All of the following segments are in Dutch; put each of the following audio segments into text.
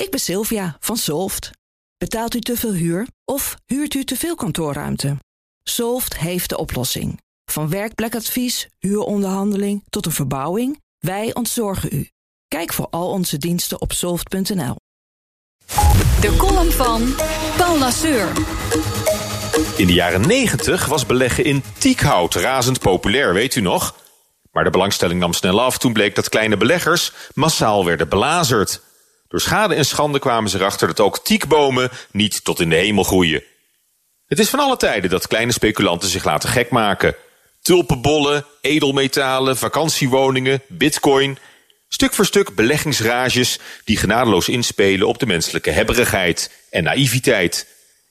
Ik ben Sylvia van Solft. Betaalt u te veel huur of huurt u te veel kantoorruimte? Solft heeft de oplossing. Van werkplekadvies, huuronderhandeling tot een verbouwing, wij ontzorgen u. Kijk voor al onze diensten op soft.nl. De column van Paul Lasseur. In de jaren 90 was beleggen in tiekhout razend populair, weet u nog? Maar de belangstelling nam snel af toen bleek dat kleine beleggers massaal werden belazerd. Door schade en schande kwamen ze erachter dat ook tiekbomen niet tot in de hemel groeien. Het is van alle tijden dat kleine speculanten zich laten gek maken. Tulpenbollen, edelmetalen, vakantiewoningen, bitcoin. Stuk voor stuk beleggingsrages die genadeloos inspelen op de menselijke hebberigheid en naïviteit.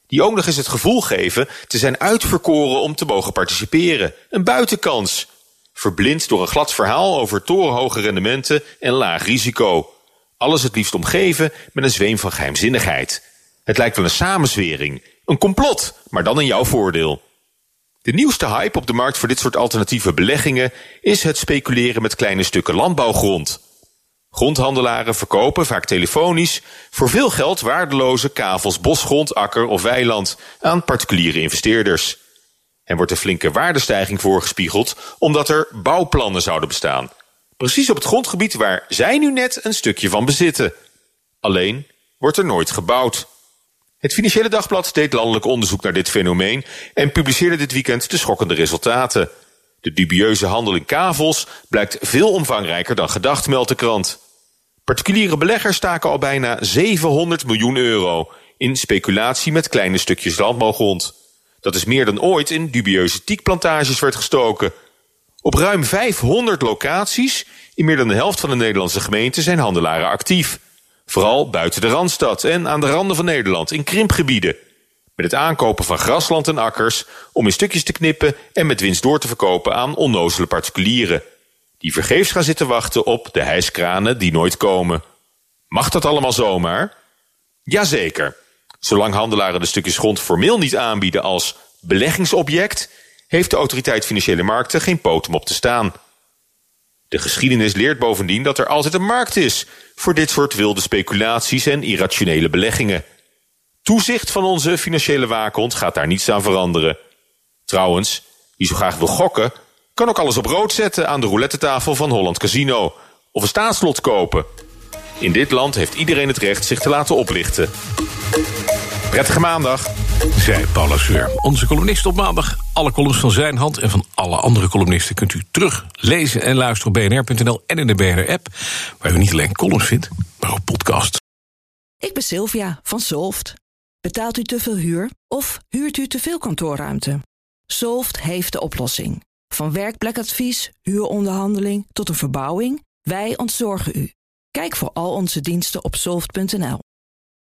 Die ook nog eens het gevoel geven te zijn uitverkoren om te mogen participeren. Een buitenkans. Verblind door een glad verhaal over torenhoge rendementen en laag risico. Alles het liefst omgeven met een zweem van geheimzinnigheid. Het lijkt wel een samenzwering, een complot, maar dan in jouw voordeel. De nieuwste hype op de markt voor dit soort alternatieve beleggingen is het speculeren met kleine stukken landbouwgrond. Grondhandelaren verkopen, vaak telefonisch, voor veel geld waardeloze kavels bosgrond, akker of weiland aan particuliere investeerders. En wordt een flinke waardestijging voorgespiegeld omdat er bouwplannen zouden bestaan. Precies op het grondgebied waar zij nu net een stukje van bezitten. Alleen wordt er nooit gebouwd. Het Financiële Dagblad deed landelijk onderzoek naar dit fenomeen en publiceerde dit weekend de schokkende resultaten. De dubieuze handel in kavels blijkt veel omvangrijker dan gedacht, meldt de krant. Particuliere beleggers staken al bijna 700 miljoen euro in speculatie met kleine stukjes landbouwgrond. Dat is meer dan ooit in dubieuze tiekplantages werd gestoken. Op ruim 500 locaties, in meer dan de helft van de Nederlandse gemeenten, zijn handelaren actief. Vooral buiten de Randstad en aan de randen van Nederland, in krimpgebieden. Met het aankopen van grasland en akkers om in stukjes te knippen en met winst door te verkopen aan onnozele particulieren. Die vergeefs gaan zitten wachten op de hijskranen die nooit komen. Mag dat allemaal zomaar? Jazeker. Zolang handelaren de stukjes grond formeel niet aanbieden als beleggingsobject, heeft de autoriteit financiële markten geen poot om op te staan. De geschiedenis leert bovendien dat er altijd een markt is voor dit soort wilde speculaties en irrationele beleggingen. Toezicht van onze financiële waakhond gaat daar niets aan veranderen. Trouwens, wie zo graag wil gokken, kan ook alles op rood zetten aan de roulette-tafel van Holland Casino of een staatslot kopen. In dit land heeft iedereen het recht zich te laten oplichten. Prettige maandag. Zij Paula Seur. Onze columnist op maandag. Alle columns van zijn hand en van alle andere columnisten kunt u terug lezen en luisteren op bnr.nl en in de BNR-app. Waar u niet alleen columns vindt, maar ook podcasts. Ik ben Sylvia van Solft. Betaalt u te veel huur of huurt u te veel kantoorruimte? Solft heeft de oplossing. Van werkplekadvies, huuronderhandeling tot een verbouwing, wij ontzorgen u. Kijk voor al onze diensten op soft.nl.